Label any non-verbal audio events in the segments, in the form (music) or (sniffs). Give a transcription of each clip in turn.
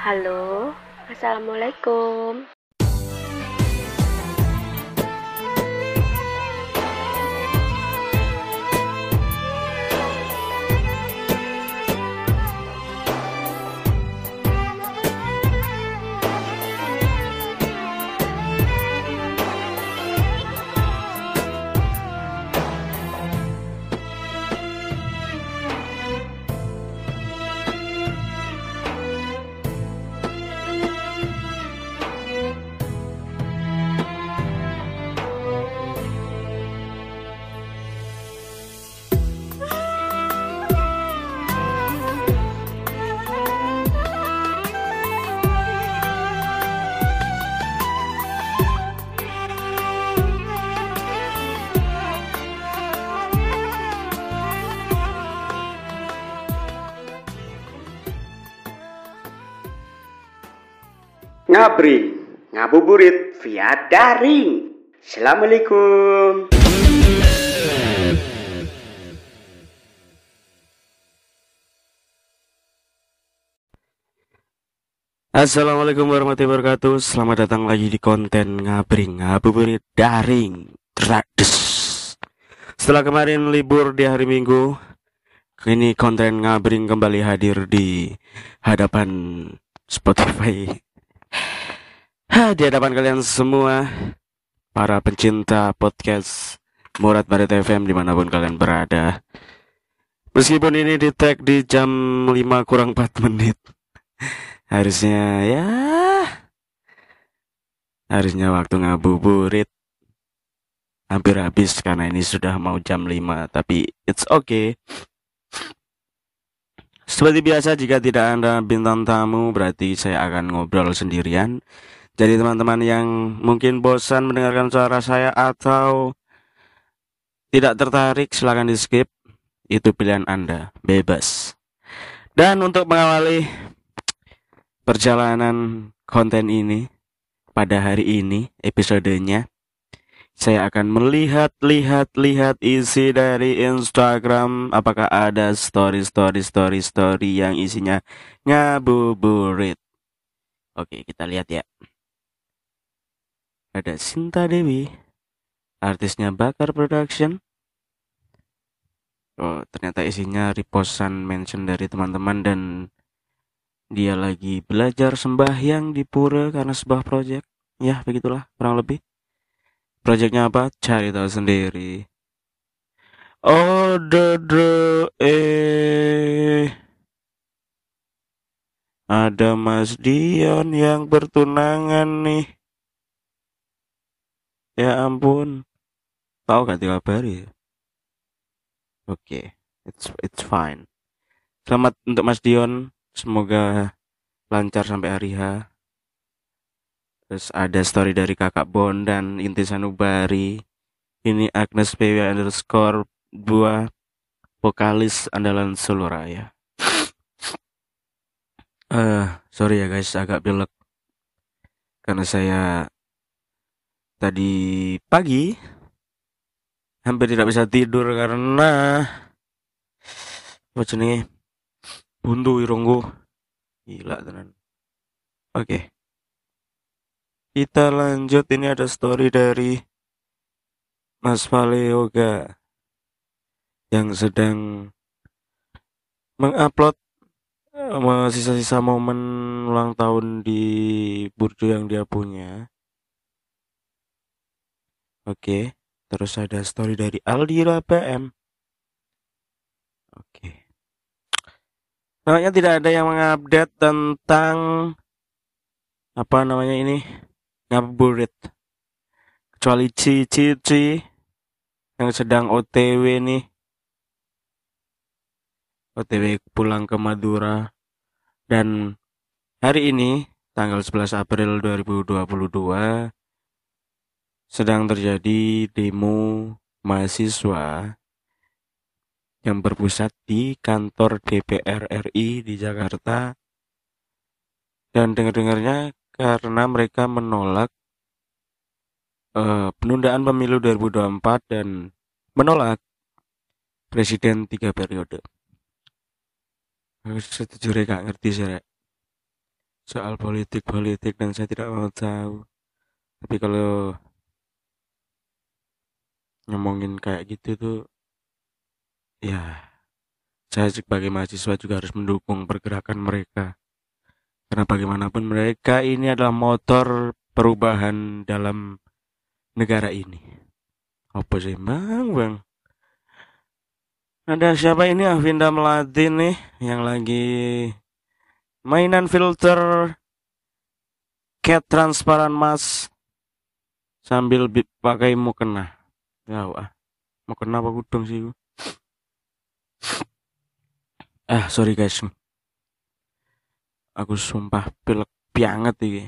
Halo, Assalamualaikum. Ngabring, ngabuburit via daring. Assalamualaikum. Assalamualaikum warahmatullahi wabarakatuh Selamat datang lagi di konten Ngabring Ngabuburit Daring Trades Setelah kemarin libur di hari Minggu Kini konten Ngabring kembali hadir di hadapan Spotify ha, Di hadapan kalian semua Para pencinta podcast Murad Barat FM di mana pun kalian berada. Meskipun ini di tag di jam 5 kurang 4 (laughs) menit. Harusnya ya harusnya waktu ngabuburit. Hampir habis karena ini sudah mau jam 5 tapi it's okay. Seperti biasa jika tidak ada bintang tamu berarti saya akan ngobrol sendirian jadi teman-teman yang mungkin bosan mendengarkan suara saya atau tidak tertarik silahkan di skip. Itu pilihan anda. Bebas. Dan untuk mengawali perjalanan konten ini pada hari ini episodenya saya akan melihat lihat lihat isi dari Instagram. Apakah ada story story story story yang isinya ngabuburit? Oke kita lihat ya ada Sinta Dewi artisnya Bakar Production oh ternyata isinya repostan mention dari teman-teman dan dia lagi belajar sembahyang di pura karena sebuah proyek. Ya, begitulah kurang lebih. Proyeknya apa? Cari tahu sendiri. Oh, dede, eh. Ada Mas Dion yang bertunangan nih. Ya ampun. Tahu gak dikabari? Oke, okay. it's it's fine. Selamat untuk Mas Dion Semoga lancar sampai hari H. Terus ada story dari kakak Bon dan Inti Sanubari. Ini Agnes PW underscore buah vokalis andalan Solo Raya. Eh, uh, sorry ya guys, agak pilek. Karena saya tadi pagi hampir tidak bisa tidur karena apa nih buntu irungku. Gila tenan. Oke. Okay. kita lanjut. Ini ada story dari Mas Vale Yoga yang sedang mengupload uh, sisa-sisa momen ulang tahun di burdu yang dia punya oke terus ada story dari Aldira PM oke. Namanya tidak ada yang mengupdate tentang apa namanya ini ngabuburit. Kecuali Cici Cici yang sedang OTW nih. OTW pulang ke Madura. Dan hari ini tanggal 11 April 2022 sedang terjadi demo mahasiswa yang berpusat di kantor DPR RI di Jakarta dan dengar-dengarnya karena mereka menolak uh, penundaan pemilu 2024 dan menolak presiden tiga periode. Aku sejujurnya gak ngerti sih. Soal politik-politik dan saya tidak mau tahu. Tapi kalau ngomongin kayak gitu tuh, ya saya sebagai mahasiswa juga harus mendukung pergerakan mereka. Karena bagaimanapun mereka ini adalah motor perubahan dalam negara ini. Apa sih bang, bang? Ada siapa ini Avinda Melati nih yang lagi mainan filter cat transparan mas sambil pakai mukena. Ya ah, mukena apa gudang sih? (sniffs) Ah sorry guys, aku sumpah pilek banget ini.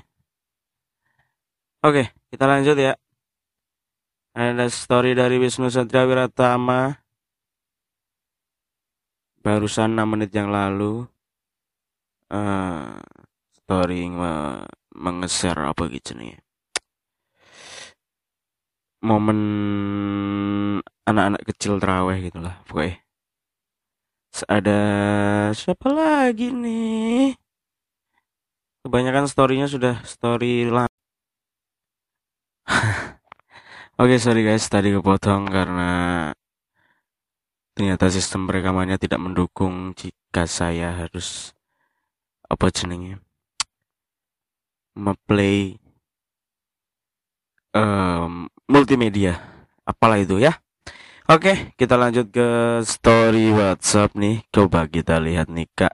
Oke, kita lanjut ya. Ada story dari Wisnu Satria Wiratama barusan 6 menit yang lalu uh, story me mengeser apa gitu nih momen anak-anak kecil teraweh gitulah pokoknya. Ada siapa lagi nih? Kebanyakan storynya sudah story lah (laughs) Oke okay, sorry guys tadi kepotong karena ternyata sistem perekamannya tidak mendukung jika saya harus apa jenenge memplay um, multimedia. Apalah itu ya. Oke kita lanjut ke story WhatsApp nih. Coba kita lihat nih kak.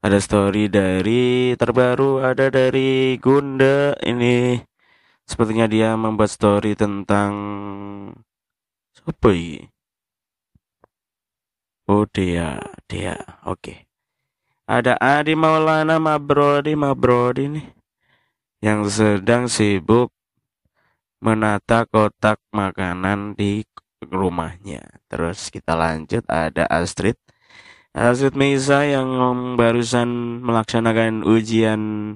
Ada story dari terbaru ada dari Gunda. Ini sepertinya dia membuat story tentang apa ini? Oh dia, dia, oke. Ada Adi Maulana Mabrodi Mabrodi nih yang sedang sibuk menata kotak makanan di rumahnya. Terus kita lanjut ada Astrid. Astrid Meisa yang barusan melaksanakan ujian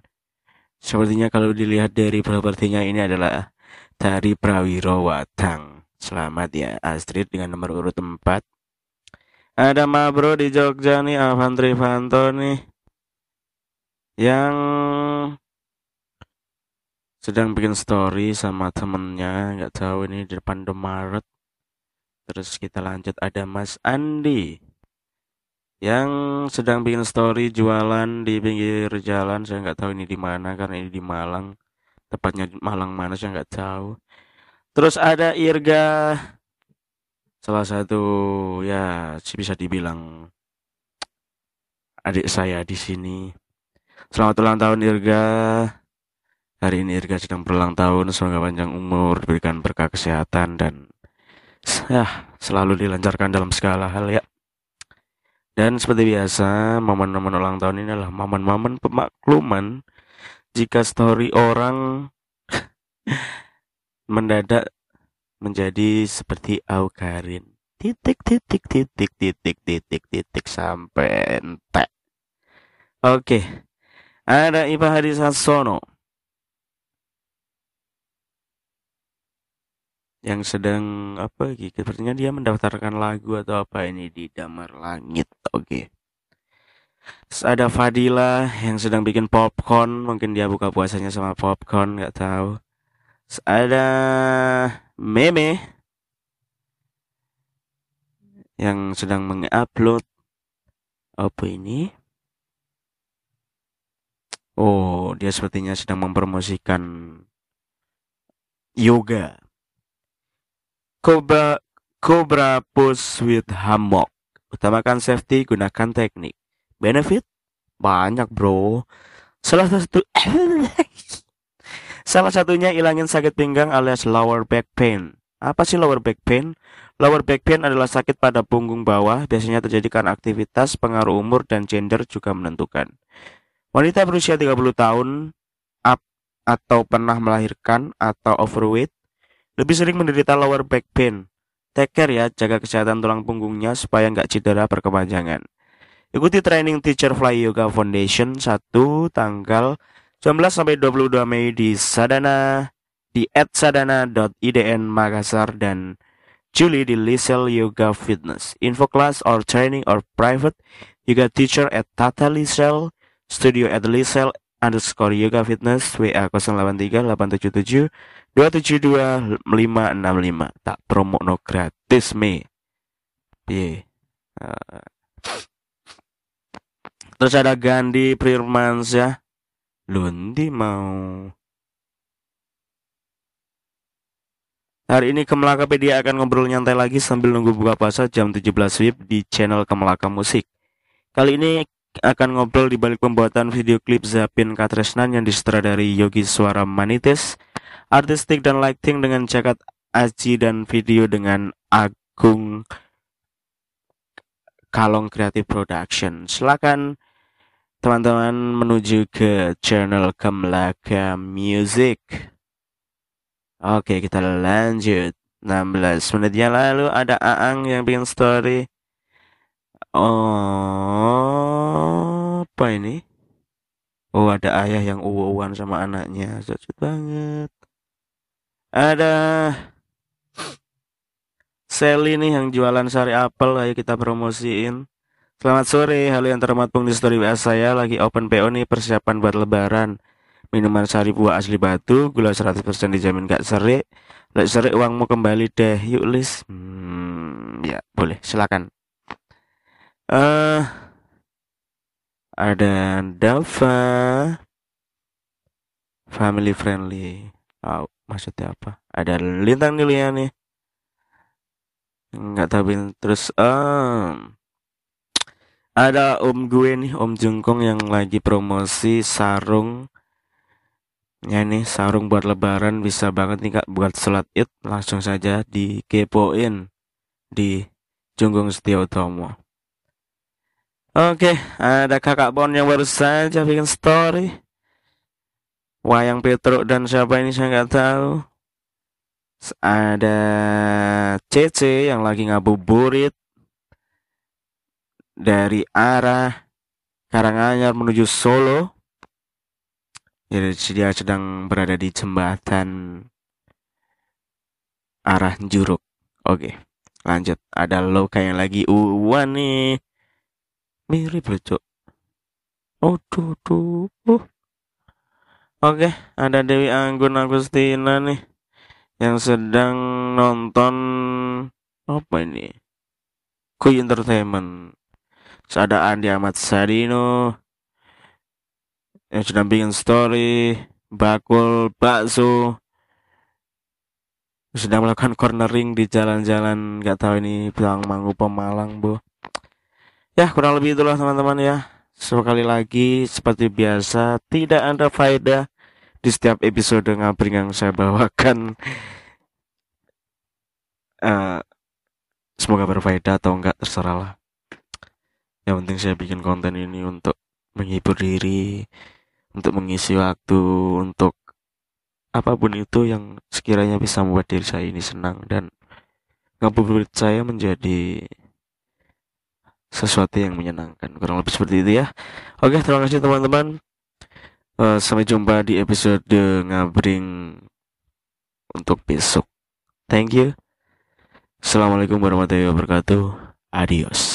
sepertinya kalau dilihat dari propertinya ini adalah dari Prawiro Watang. Selamat ya Astrid dengan nomor urut 4 ada Mabro di Jogja nih, Alvan Trivanto nih. Yang sedang bikin story sama temennya, nggak tahu ini di depan Maret. Terus kita lanjut ada Mas Andi yang sedang bikin story jualan di pinggir jalan. Saya nggak tahu ini di mana karena ini di Malang. Tepatnya Malang mana saya nggak tahu. Terus ada Irga salah satu ya bisa dibilang adik saya di sini. Selamat ulang tahun Irga. Hari ini Irga sedang berulang tahun, semoga panjang umur, diberikan berkah kesehatan dan ya, selalu dilancarkan dalam segala hal ya. Dan seperti biasa, momen-momen ulang tahun ini adalah momen-momen pemakluman jika story orang (laughs) mendadak menjadi seperti Aukarin. Titik, titik, titik, titik, titik, titik, sampai entek. Oke. Ada Ipa Hadi Sasono. Yang sedang apa gitu. Sepertinya dia mendaftarkan lagu atau apa ini di Damar Langit. Oke. ada Fadila yang sedang bikin popcorn. Mungkin dia buka puasanya sama popcorn. Nggak tahu. ada meme yang sedang mengupload apa ini? Oh, dia sepertinya sedang mempromosikan yoga. Cobra Cobra push with hammock. Utamakan safety, gunakan teknik. Benefit banyak, Bro. Salah satu (coughs) Salah satunya ilangin sakit pinggang alias lower back pain. Apa sih lower back pain? Lower back pain adalah sakit pada punggung bawah, biasanya terjadi karena aktivitas, pengaruh umur, dan gender juga menentukan. Wanita berusia 30 tahun up atau pernah melahirkan atau overweight lebih sering menderita lower back pain. Take care ya, jaga kesehatan tulang punggungnya supaya nggak cedera berkepanjangan. Ikuti training Teacher Fly Yoga Foundation 1 tanggal 19 sampai 22 Mei di Sadana di @sadana.idn Makassar dan Juli di Lisel Yoga Fitness. Info class or training or private You got teacher at Tata Lisel, studio at Lisel underscore yoga fitness WA 083 877 272 565 tak promo no gratis me Piye uh, Terus ada Gandhi Firmansyah Lundi mau. Hari ini Kemelakapedia akan ngobrol nyantai lagi sambil nunggu buka puasa jam 17 WIB di channel Kemelaka Musik. Kali ini akan ngobrol di balik pembuatan video klip Zapin Katresnan yang disutradari Yogi Suara Manitis, artistik dan lighting dengan Jakat Aji dan video dengan Agung Kalong Creative Production. Silakan teman-teman menuju ke channel Kemelaka Music. Oke, kita lanjut. 16 menit yang lalu ada Aang yang bikin story. Apa ini? Oh, ada ayah yang uwan sama anaknya. Cocok banget. Ada Sally nih yang jualan sari apel. Ayo kita promosiin. Selamat sore, halo yang terhormat di story WA saya lagi open PO nih persiapan buat lebaran minuman sari buah asli batu, gula 100% dijamin gak serik. Lek serik uangmu kembali deh, yuk Lis. Hmm, ya, boleh, silakan. Uh, ada Dava family friendly. Oh, maksudnya apa? Ada Lintang Nilia nih. Enggak tahu terus um, ada om gue nih, om Jungkong yang lagi promosi sarung Ya nih sarung buat lebaran bisa banget nih kak buat sholat id langsung saja dikepoin di Junggung Setiotomo. Oke, ada kakak Bon yang baru saja bikin story. Wayang Petruk dan siapa ini saya nggak tahu. Ada CC yang lagi ngabuburit dari arah Karanganyar menuju Solo. Jadi dia sedang berada di jembatan arah Juruk. Oke, lanjut. Ada lo kayak lagi uwan nih. Mirip lucu. Oh, tuh, tuh. Uh. Oke, ada Dewi Anggun Agustina nih yang sedang nonton apa ini? Kuy Entertainment. Terus ada Andi Ahmad Sadino, yang sedang bikin story bakul bakso sedang melakukan cornering di jalan-jalan nggak tahu ini bilang Manggu Pemalang bu ya kurang lebih itulah teman-teman ya. Sekali lagi seperti biasa tidak ada faedah di setiap episode ngabring yang saya bawakan. Uh, (laughs) semoga berfaedah atau enggak terserah lah. Yang penting saya bikin konten ini untuk menghibur diri untuk mengisi waktu untuk apa pun itu yang sekiranya bisa membuat diri saya ini senang dan ngabuburit saya menjadi sesuatu yang menyenangkan. Kurang lebih seperti itu ya. Oke terima kasih teman-teman. Uh, sampai jumpa di episode ngabring untuk besok. Thank you. Assalamualaikum warahmatullahi wabarakatuh. Adios